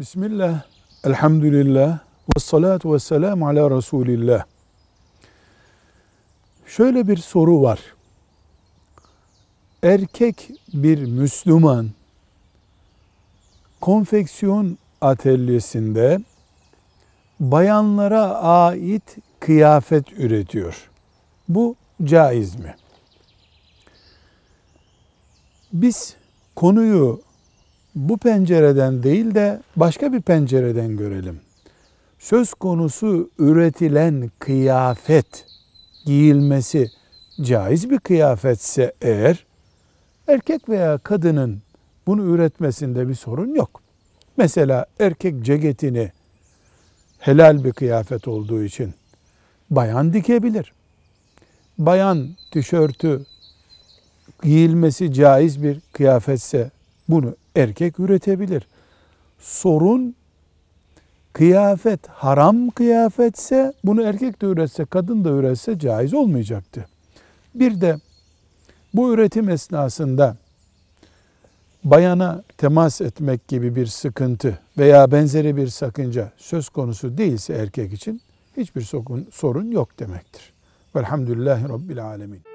Bismillah, elhamdülillah, ve salatu ve selamu ala Resulillah. Şöyle bir soru var. Erkek bir Müslüman konfeksiyon atölyesinde bayanlara ait kıyafet üretiyor. Bu caiz mi? Biz konuyu bu pencereden değil de başka bir pencereden görelim. Söz konusu üretilen kıyafet giyilmesi caiz bir kıyafetse eğer erkek veya kadının bunu üretmesinde bir sorun yok. Mesela erkek ceketini helal bir kıyafet olduğu için bayan dikebilir. Bayan tişörtü giyilmesi caiz bir kıyafetse bunu erkek üretebilir. Sorun kıyafet haram kıyafetse bunu erkek de üretse kadın da üretse caiz olmayacaktı. Bir de bu üretim esnasında bayana temas etmek gibi bir sıkıntı veya benzeri bir sakınca söz konusu değilse erkek için hiçbir sorun yok demektir. Velhamdülillahi Rabbil Alemin.